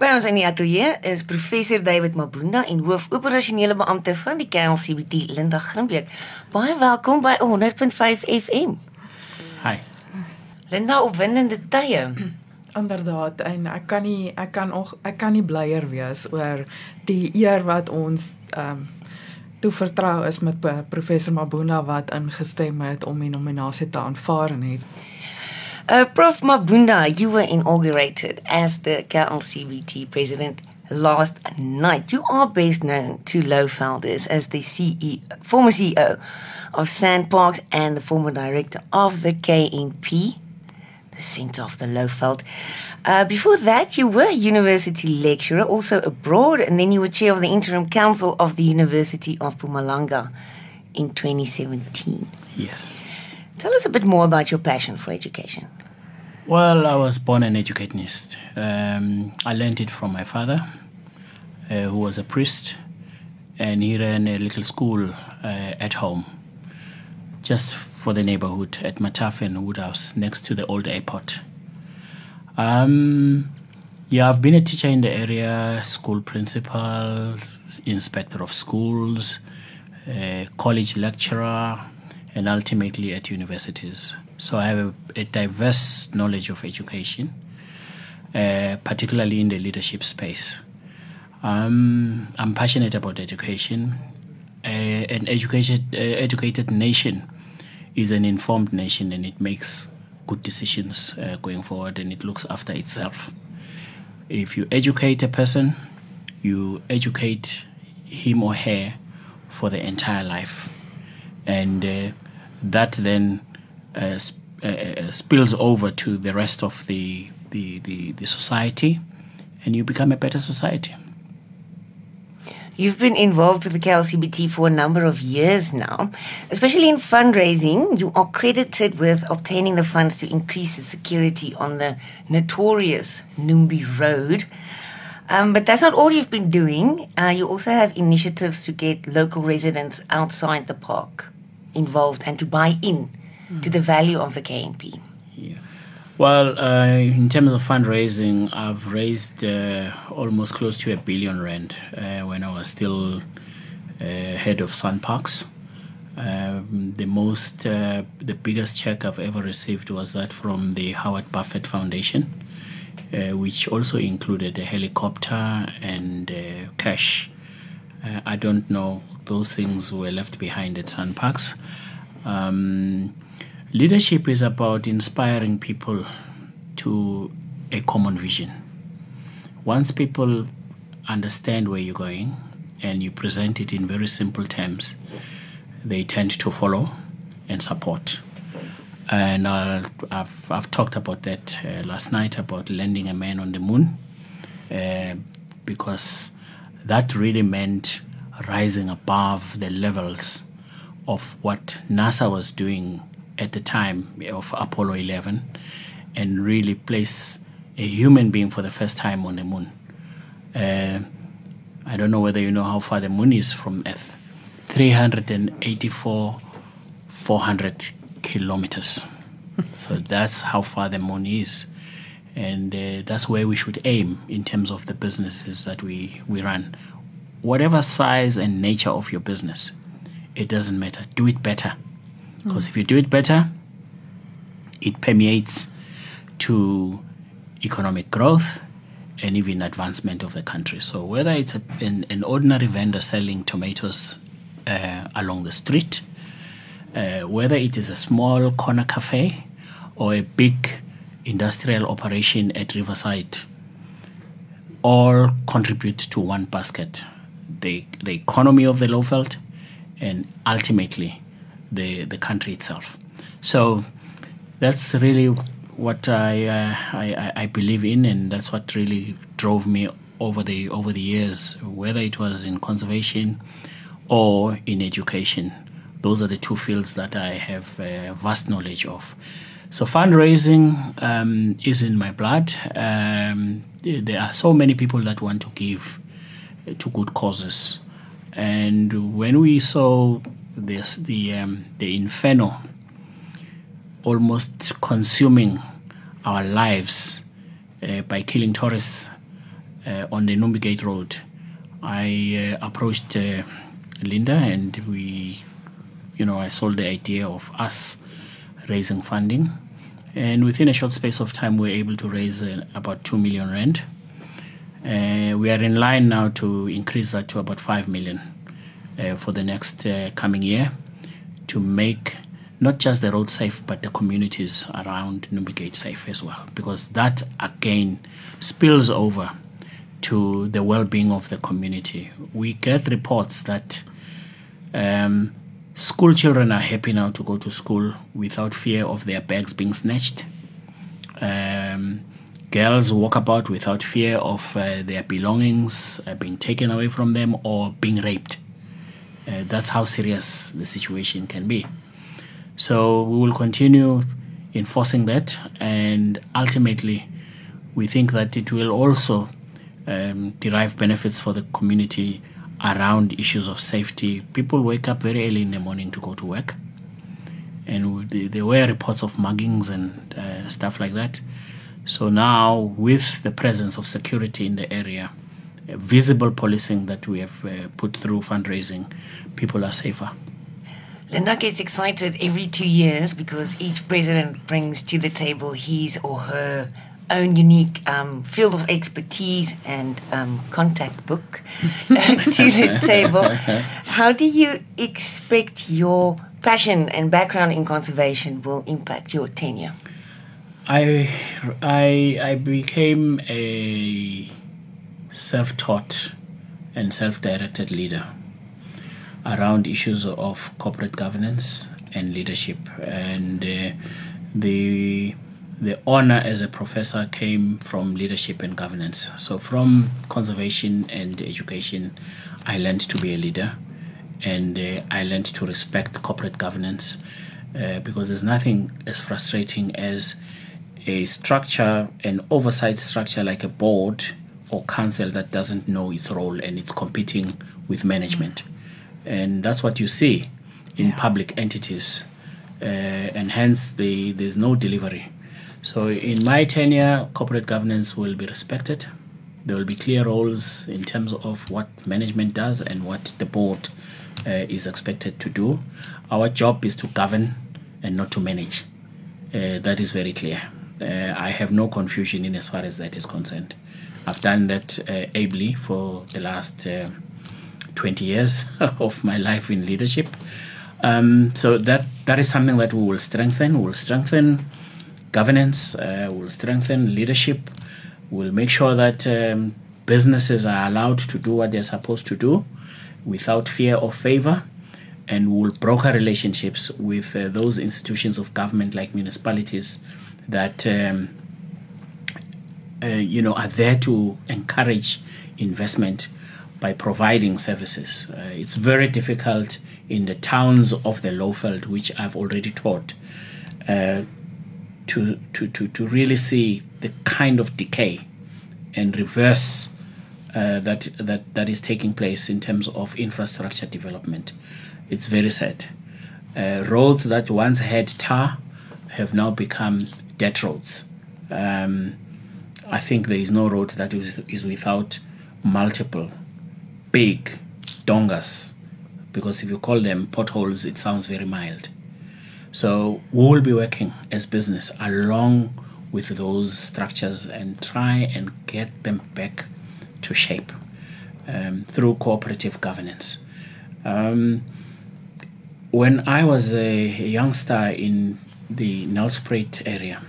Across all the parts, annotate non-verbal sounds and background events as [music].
By ons in die ateljee is professor David Mabunda en hoofoperasionele beampte van die KLCBT Linda Grimbeek. Baie welkom by 100.5 FM. Hi. Linda, opwindende tye. [clears throat] Inderdaad en ek kan nie ek kan ook ek kan nie blyer wees oor die eer wat ons ehm um, toe vertrou is met professor Mabunda wat ingestem het om die nominasie te aanvaar en het Uh, Prof. Mabunda, you were inaugurated as the KLCBT president last night. You are best known to Lowvelders as the CEO, former CEO of SANParks and the former director of the KNP, the Centre of the Lowveld. Uh, before that, you were a university lecturer, also abroad, and then you were chair of the interim council of the University of Mpumalanga in 2017. Yes. Tell us a bit more about your passion for education. Well, I was born an educationist. Um, I learned it from my father, uh, who was a priest, and he ran a little school uh, at home, just for the neighborhood at Matafen Woodhouse, next to the old airport. Um, yeah, I've been a teacher in the area, school principal, inspector of schools, uh, college lecturer, and ultimately at universities. So I have a, a diverse knowledge of education, uh, particularly in the leadership space. Um, I'm passionate about education. Uh, an educated, uh, educated nation is an informed nation and it makes good decisions uh, going forward and it looks after itself. If you educate a person, you educate him or her for the entire life. And uh, that then spills over to the rest of the, the, the, the society, and you become a better society. You've been involved with the KLCBT for a number of years now, especially in fundraising. You are credited with obtaining the funds to increase the security on the notorious Numbi Road. Um, but that's not all you've been doing. Uh, you also have initiatives to get local residents outside the park involved and to buy in to the value of the KNP. Yeah. Well, uh, in terms of fundraising, I've raised uh, almost close to a billion rand uh, when I was still uh, head of SANParks. Um, the most, uh, the biggest check I've ever received was that from the Howard Buffett Foundation, uh, which also included a helicopter and cash. I don't know; those things were left behind at SANParks. Um, Leadership is about inspiring people to a common vision. Once people understand where you're going and you present it in very simple terms, they tend to follow and support. And I've, I've talked about that uh, last night about landing a man on the moon uh, because that really meant rising above the levels of what NASA was doing at the time of Apollo 11 and really place a human being for the first time on the moon. Uh, I don't know whether you know how far the moon is from Earth 384, 400 kilometers. [laughs] so that's how far the moon is. And uh, that's where we should aim in terms of the businesses that we, we run. Whatever size and nature of your business, it doesn't matter. Do it better because mm. if you do it better, it permeates to economic growth and even advancement of the country. So whether it's a, an, an, ordinary vendor selling tomatoes uh, along the street, uh, whether it is a small corner cafe or a big industrial operation at Riverside, all contribute to one basket: the the economy of the Lowveld, and ultimately the the country itself. So that's really what I, uh, I I believe in, and that's what really drove me over the over the years, whether it was in conservation or in education. Those are the two fields that I have uh, vast knowledge of. So fundraising um, is in my blood. Um, there are so many people that want to give to good causes, and when we saw this the um, the inferno almost consuming our lives uh, by killing tourists uh, on the Numbi Gate Road, I uh, approached uh, Linda and we, you know, I sold the idea of us raising funding. And within a short space of time, we were able to raise uh, about 2 million rand. Uh, we are in line now to increase that to about 5 million for the next uh, coming year to make not just the road safe, but the communities around Numbigate safe as well, because that again spills over to the well being of the community. We get reports that um, school children are happy now to go to school without fear of their bags being snatched. Um, girls walk about without fear of uh, their belongings uh, being taken away from them or being raped. Uh, that's how serious the situation can be. So we will continue enforcing that, and ultimately, we think that it will also um, derive benefits for the community around issues of safety. People wake up very early in the morning to go to work, and there were reports of muggings and uh, stuff like that. So now, with the presence of security in the area, visible policing that we have uh, put through fundraising, people are safer. Linda gets excited every two years because each president brings to the table his or her own unique um, field of expertise and um, contact book [laughs] to the [laughs] table. How do you expect your passion and background in conservation will impact your tenure? I, I, I became a self taught and self directed leader around issues of corporate governance and leadership. And uh, the the honor as a professor came from leadership and governance. So from conservation and education, I learned to be a leader, and uh, I learned to respect corporate governance uh, because there's nothing as frustrating as a structure, an oversight structure like a board or council that doesn't know its role and it's competing with management. And that's what you see in yeah. public entities. Uh, and hence, the, there's no delivery. So, in my tenure, corporate governance will be respected. There will be clear roles in terms of what management does and what the board uh, is expected to do. Our job is to govern and not to manage. Uh, that is very clear. Uh, I have no confusion in as far as that is concerned. I've done that uh, ably for the last uh, 20 years [laughs] of my life in leadership. Um, so that that is something that we will strengthen. We will strengthen governance. Uh, we will strengthen leadership. We'll make sure that um, businesses are allowed to do what they're supposed to do without fear or favor. And we will broker relationships with uh, those institutions of government like municipalities that um, uh, you know are there to encourage investment by providing services. Uh, it's very difficult in the towns of the Lowveld, which I've already taught, uh, to, to, to, to really see the kind of decay and reverse uh, that, that, that is taking place in terms of infrastructure development. It's very sad. Uh, roads that once had tar have now become dead roads. Um, I think there is no road that is, is without multiple big dongas because if you call them potholes, it sounds very mild. So we will be working as business along with those structures and try and get them back to shape um, through cooperative governance. Um, when I was a youngster in the Nelspruit area,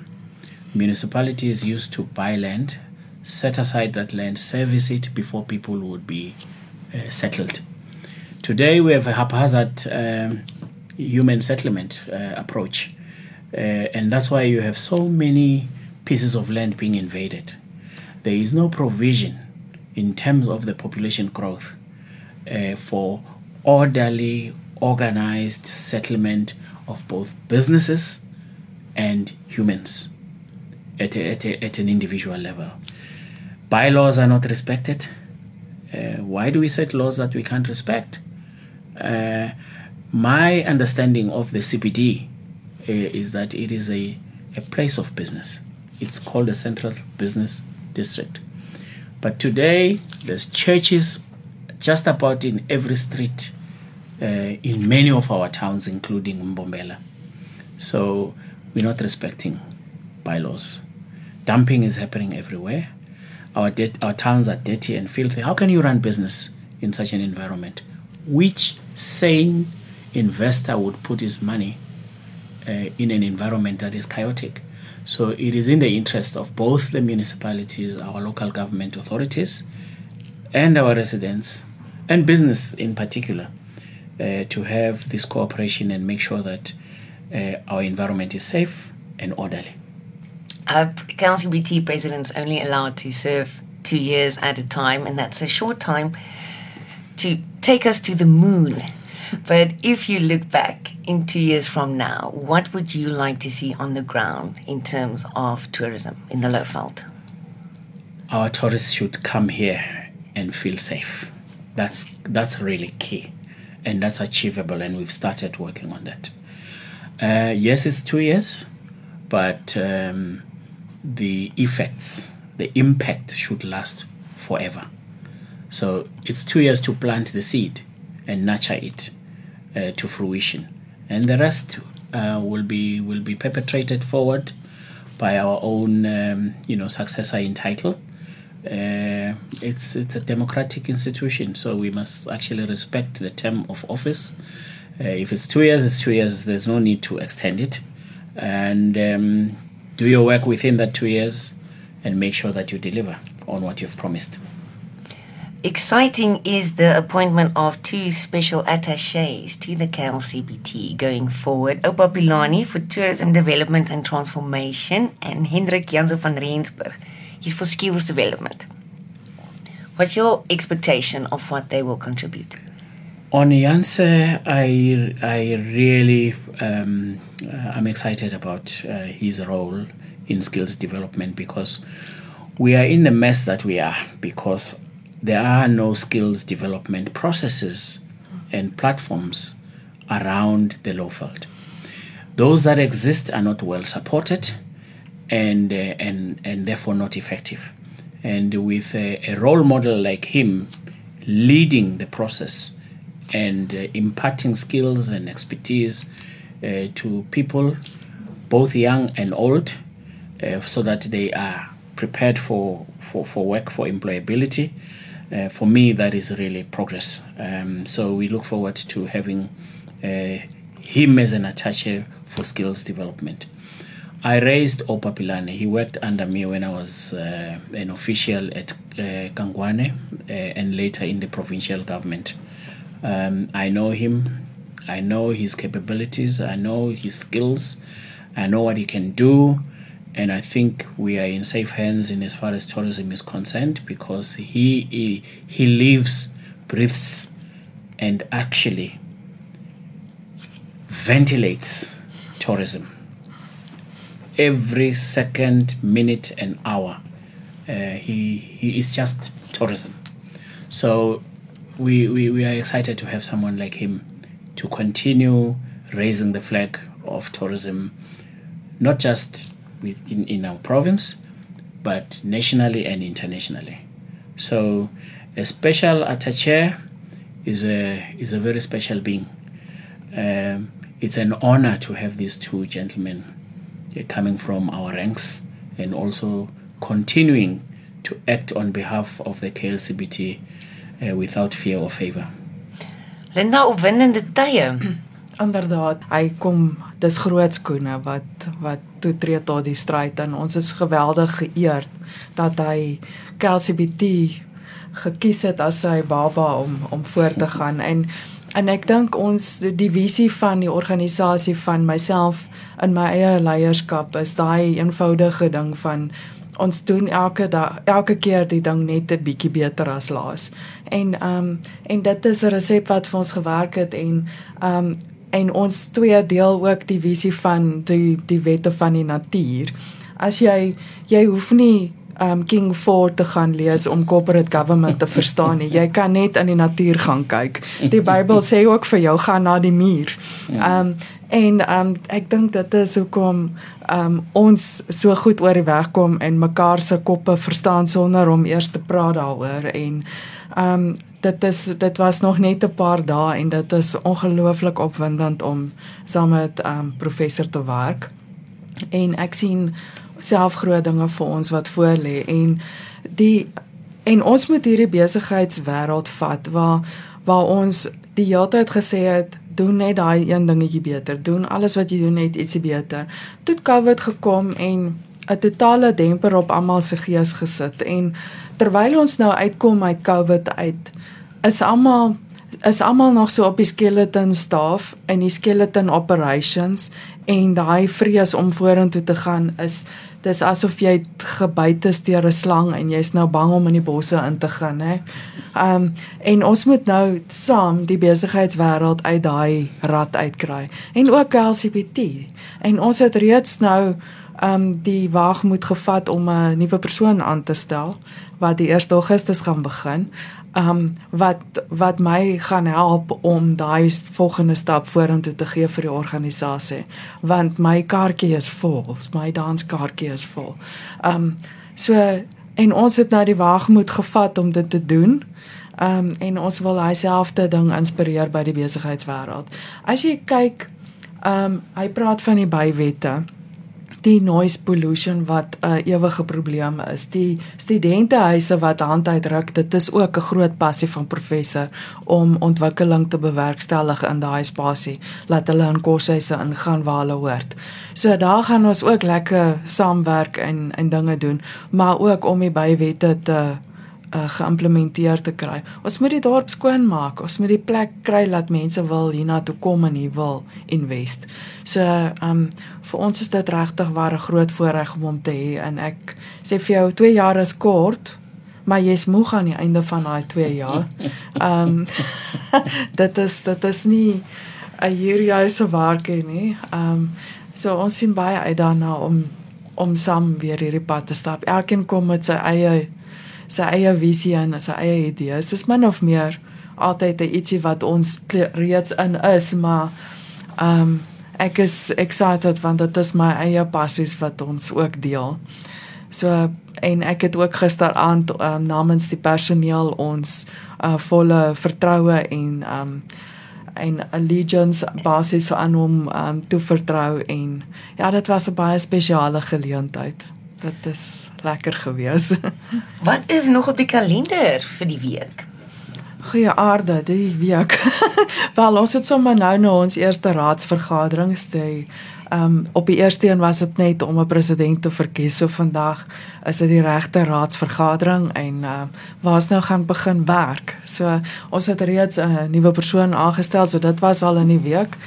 municipalities used to buy land, set aside that land, service it before people would be uh, settled. Today we have a haphazard um, human settlement uh, approach, uh, and that's why you have so many pieces of land being invaded. There is no provision in terms of the population growth uh, for orderly, organized settlement of both businesses and humans at, a, at, a, at an individual level. Bylaws are not respected uh, why do we set laws that we can't respect? Uh, my understanding of the CBD uh, is that it is a, a place of business. It's called a central business district. But today, there's churches just about in every street uh, in many of our towns, including Mbombela. So we're not respecting bylaws. Dumping is happening everywhere. Our, de- our towns are dirty and filthy. How can you run business in such an environment? Which sane investor would put his money uh, in an environment that is chaotic? So it is in the interest of both the municipalities, our local government authorities, and our residents, and business in particular, uh, to have this cooperation and make sure that uh, our environment is safe and orderly. Uh, KLCBT president's only allowed to serve two years at a time, and that's a short time to take us to the moon. But if you look back in two years from now, what would you like to see on the ground in terms of tourism in the Lowveld? Our tourists should come here and feel safe. That's that's really key, and that's achievable. And we've started working on that. Uh, yes, it's two years, but um, the effects, the impact should last forever. So it's two years to plant the seed and nurture it uh, to fruition, and the rest uh, will be will be perpetrated forward by our own um, you know successor in title. Uh, it's it's a democratic institution, so we must actually respect the term of office. Uh, if it's two years, it's two years. There's no need to extend it, and um, do your work within that two years, and make sure that you deliver on what you've promised. Exciting is the appointment of two special attaches to the KLCBT going forward. Opa Pilani for Tourism Development and Transformation and Hendrik Jansen van Rensburg. He's for skills development. What's your expectation of what they will contribute? On Janse, I I really um, uh, I'm excited about uh, his role in skills development because we are in the mess that we are because there are no skills development processes and platforms around the Lowveld. Those that exist are not well supported and, uh, and, and therefore not effective. And with a, a, role model like him leading the process and uh, imparting skills and expertise uh, to people, both young and old, uh, so that they are prepared for, for, for work, for employability, uh, for me, that is really progress. Um, so we look forward to having uh, him as an attaché for skills development. I raised Opa Pilane. He worked under me when I was uh, an official at Kangwane and later in the provincial government. Um, I know him. I know his capabilities. I know his skills. I know what he can do and I think we are in safe hands in as far as tourism is concerned because he he, he lives, breathes, and actually ventilates tourism. Every second, minute, and hour, uh, he he is just tourism. So we, we we are excited to have someone like him to continue raising the flag of tourism, not just within in our province, but nationally and internationally. So, a special attaché is a is a very special being. Um, it's an honor to have these two gentlemen uh, coming from our ranks and also continuing to act on behalf of the KLCBT uh, without fear or favor. Linda, opwindende tye. [clears throat] Inderdaad, hy kom dis groot skoene wat wat toe tree tot die stryd en ons is geweldig geëerd dat hy KLCBT gekies het as sy baba om om voor te gaan en en ek dink ons die visie van die organisasie van myself in my eie leierskap is daai eenvoudige ding van ons doen elke dag elke keer die ding net 'n bietjie beter as laas. En ehm um, en dit is 'n resep wat vir ons gewerk het en ehm um, en ons twee deel ook die visie van die die wette van die natuur. As jy jy hoef nie um King Ford te gaan lees om corporate government te verstaan nie. Jy kan net in die natuur gaan kyk. Die Bybel sê ook vir jou gaan na die muur. Um En ehm um, ek dink dit is hoekom ehm um, ons so goed oor die weg kom en mekaar se koppe verstaan sonder om eers te praat daaroor en ehm um, dit is dit was nog net 'n paar dae en dit is ongelooflik opwindend om saam met ehm um, professor te werk. En ek sien self groot dinge vir ons wat voor lê en die en ons moet hierdie besigheidswêreld vat waar waar ons die hele tyd gesê het doen net daai een dingetjie beter. Doen alles wat jy doen net ietsie beter. Toe covid gekom en 'n totale demper op almal se gees gesit. En terwyl ons nou uitkom uit covid uit is almal is almal nog so op die skeleton staff en die skeleton operations en daai vrees om vorentoe te gaan is dis asof jy gebyt is deur 'n slang en jy's nou bang om in die bosse in te gaan, hè. Um en ons moet nou saam die besigheidswêreld uit daai rad uitkry en ook LGBT. En ons het reeds nou um die waagmoed gevat om 'n nuwe persoon aan te stel wat die 1 Augustus gaan begin um wat wat my gaan help om daai volgende stap vorentoe te gee vir die organisasie. Want my kaartjie is vol my danskaartjie is vol. Um so en ons het nou die waagmoed gevat om dit te doen. Um en ons wil hy selfde ding inspireer by die besigheidswêreld. As jy kyk um hy praat van die bywette die noise pollution wat 'n uh, ewige probleem is. Die studentehuise wat hand uitruk, dit is ook 'n groot passie van professor om ontwikkeling te bewerkstellig in daai spasie, laat hulle in koshuise ingaan waar hulle hoort. So daar gaan ons ook lekker saamwerk en en dinge doen, maar ook om die bywette te uh, geïmplementeer te kry. Ons moet die dorp skoon maak. Ons moet die plek kry dat mense wil hiernatoe kom en hier wil invest. So, ehm um, vir ons is dit regtig waar 'n groot voorreg om hom te hê en ek sê vir jou 2 jaar is kort. Maar jy's moeg aan die einde van daai 2 jaar. Ehm um, [laughs] dit is dit is nie 'n hierjouse werkie nie. Ehm um, so ons sien baie uit daarna om om saam weer hierdie pad te stap. Elkeen kom met sy eie sy eie visie en sy eie idees. Dis min of meer altyd 'n ietsie wat ons reeds in is, maar ehm um, ek is excited want dit is my eie passies wat ons ook deel. So en ek het ook gisteraand um, namens die personeel ons uh, volle vertroue en ehm um, en allegiance basis aan hom um, toe vertrou en ja dit was 'n baie spesiale geleentheid dit is lekker gewees. [laughs] Wat is nog op die kalender vir die week? Goeie aarde, die week. [laughs] Wel, ons het sommer nou na ons eerste raadsvergadering stay. Ehm um, op die eerste een was dit net om 'n president te verkies. So vandag is dit die regte raadsvergadering en ehm uh, waar's nou gaan begin werk. So ons het reeds 'n nuwe persoon aangestel, so dit was al in die week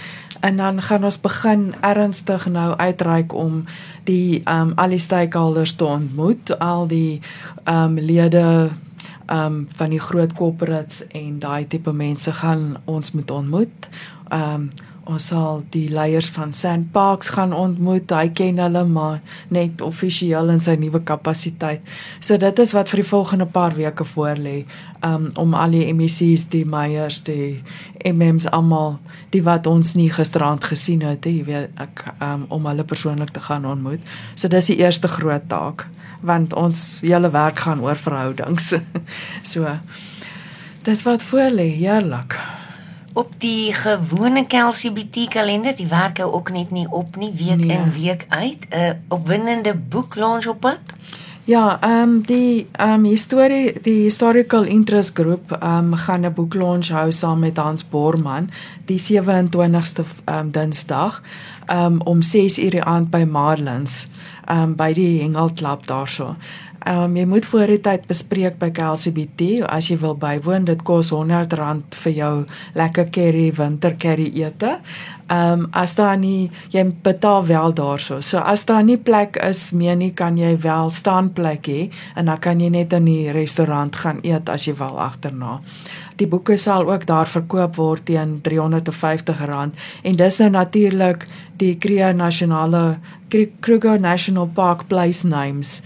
en dan gaan ons begin ernstig nou uitreik om die um al die stakeholders te ontmoet, al die um lede um van die groot corporates en daai tipe mense gaan ons moet ontmoet. Um ons sal die leiers van Sandparks gaan ontmoet. Hy ken hulle maar net offisieel in sy nuwe kapasiteit. So dit is wat vir die volgende paar weke voorlê. Um om al die MEC's, die Meyers, die MM's almal, die wat ons nie gisterand gesien het, jy weet ek um om hulle persoonlik te gaan ontmoet. So dis die eerste groot taak want ons hele werk gaan oor verhoudings. [laughs] so dis wat voorlê, heerlik op die gewone KLCBT kalender, die werk hou ook net nie op nie, week nee. in week uit. 'n uh, Opwindende boek launch op pad. Ja, ehm um, die ehm um, historie die historical interest group ehm um, gaan 'n boek launch hou saam met Hans Borman die 27ste ehm um, Dinsdag ehm um, om 6:00 die aand by Marlins ehm um, by die Hengel Club daarso. Ehm um, jy moet voor die tyd bespreek by KLCBT as jy wil bywoon. Dit kos R100 vir jou lekker curry winter curry ete. Ehm um, as daar nie jy betaal wel daarso. So as daar nie plek is meer nie, kan jy wel staan plek hê en dan kan jy net in die restaurant gaan eet as jy wil agterna. Die boeke sal ook daar verkoop word teen R350 en dis nou natuurlik die Kruger Nasionale Kruger National Park place names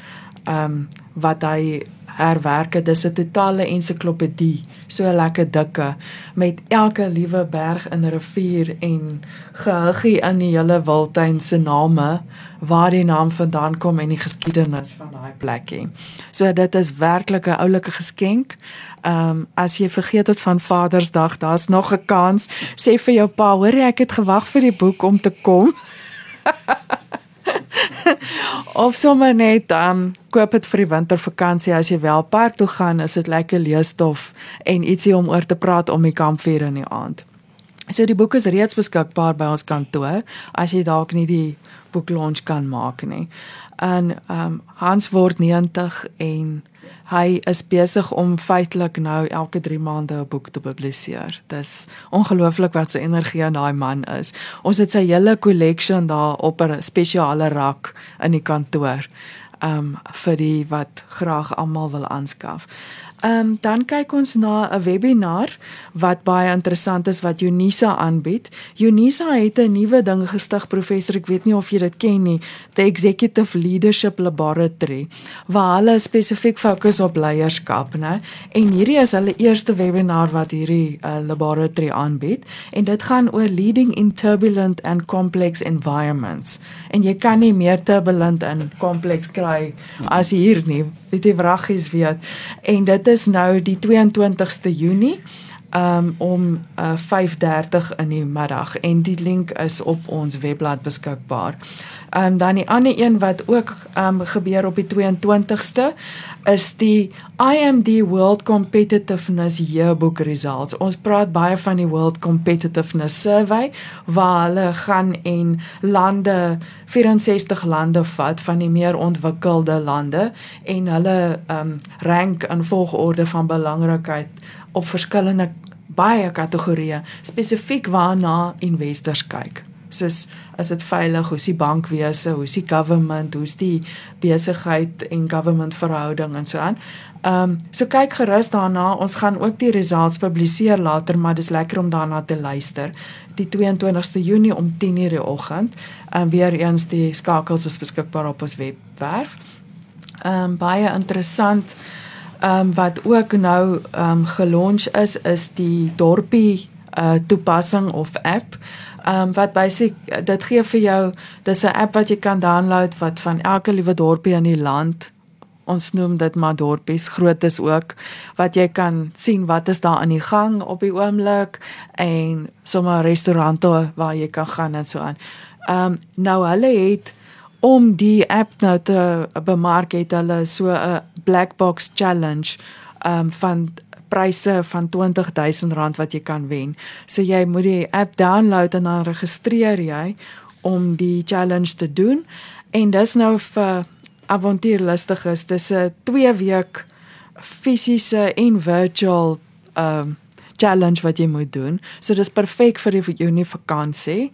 ehm um, wat hy herwerke. Dis 'n totale ensiklopedie, so 'n lekker dikke met elke liewe berg en rivier en gehuggie in die hele Wildtuin se name waar die naam vandaan kom en die geskiedenis van daai plekie. So dit is werklik 'n oulike geskenk. Ehm um, as jy vergeet het van Vadersdag, daar's nog 'n kans. Sê vir jou pa, hoor jy ek het gewag vir die boek om te kom. [laughs] [laughs] of sommer net um koop dit vir die wintervakansie as jy wel park toe gaan, is dit lekker leesstof en ietsie om oor te praat om die kampvuur in die aand. So die boek is reeds beskikbaar by ons kantoor as jy dalk nie die boek launch kan maak nie. En um Hans word 90 en hy is besig om feitelik nou elke 3 maande 'n boek te publiseer. Dis ongelooflik wat sy energie in daai man is. Ons het sy hele collection daar op 'n spesiale rak in die kantoor. Um vir die wat graag almal wil aanskaf. Ehm um, dan kyk ons na 'n webinar wat baie interessant is wat Unisa aanbied. Unisa het 'n nuwe ding gestig, professor, ek weet nie of jy dit ken nie, the Executive Leadership Laboratory, waar hulle spesifiek fokus op leierskap, né? En hierdie is hulle eerste webinar wat hierdie uh, laboratory aanbied en dit gaan oor leading in turbulent and complex environments. En jy kan nie meer turbulent en kompleks kry as hier nie. Weet jy vragies weet. En dit is nou die 22ste Junie um, om uh, 5:30 in die middag en die link is op ons webblad beskikbaar. Um, dan die ander een wat ook um, gebeur op die 22ste is die IMD World Competitiveness Yearbook results. Ons praat baie van die World Competitiveness Survey waar hulle gaan en lande 64 lande vat van die meer ontwikkelde lande en hulle um, rank in volgorde van belangrikheid op verskillende baie kategorieë spesifiek waarna investors kyk soos is dit veilig hoe is die bankwese hoe is die government hoe is die besigheid en government verhouding en so aan. Ehm um, so kyk gerus daarna ons gaan ook die results publiseer later maar dis lekker om daarna te luister. Die 22ste Junie om 10:00 die oggend. Ehm um, weer eens die skakels is beskikbaar op ons webwerf. Ehm um, baie interessant ehm um, wat ook nou ehm um, gelons is is die dorpie uh toepassing of app um, wat basies dit gee vir jou dis 'n app wat jy kan download wat van elke liewe dorpie in die land ons noem dit maar dorpies groot is ook wat jy kan sien wat is daar aan die gang op die oomblik en sommer restaurante waar jy kan gaan en so aan. Ehm um, nou hulle het om die app nou te bemark het hulle so 'n black box challenge ehm um, van pryse van R20000 wat jy kan wen. So jy moet die app download en dan registreer jy om die challenge te doen. En dis nou vir avontuurlustiges. Dis 'n 2 week fisiese en virtual um challenge wat jy moet doen. So dis perfek vir die Junie vakansie.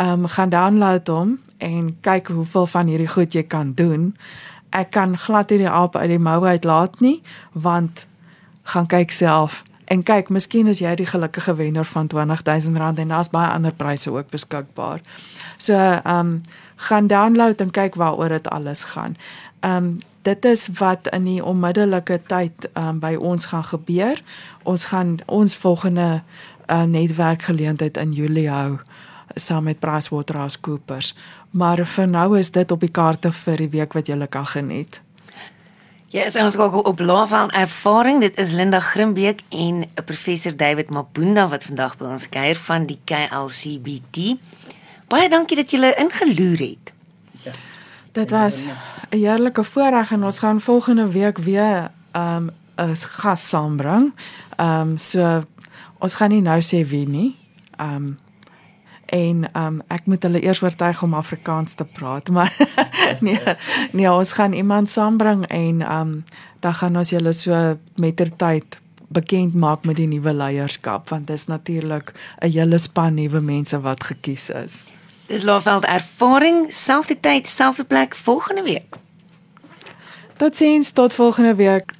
Um gaan download hom en kyk hoeveel van hierdie goed jy kan doen. Ek kan glad hierdie app uit die mou uit laat nie want gaan kyk self en kyk, miskien is jy die gelukkige wenner van R20000 en daar's baie ander pryse ook beskikbaar. So, ehm um, gaan download en kyk waaroor dit alles gaan. Ehm um, dit is wat in die onmiddellike tyd ehm um, by ons gaan gebeur. Ons gaan ons volgende uh, netwerkgeleentheid in Julie hou saam met PricewaterhouseCoopers. Maar vir nou is dit op die kaarte vir die week wat jy kan geniet. Ja, yes, ons gaan op Laval ervaring. Dit is Linda Grimbeek en professor David Mabunda wat vandag by ons kuier van die KLCBT. Baie dankie dat julle ingeloer het. Ja. Dit was 'n heerlike voorreg en ons gaan volgende week weer um 'n gas saambring. Um so ons gaan nie nou sê wie nie. Um en um ek moet hulle eers oortuig om Afrikaans te praat maar [laughs] nee nee ons gaan iemand saambring en um dan gaan ons julle so mettertyd bekend maak met die nuwe leierskap want dit is natuurlik 'n hele span nuwe mense wat gekies is. Dis Laveld ervaring selfde tyd selfde plek volgende week. Totsiens tot volgende week.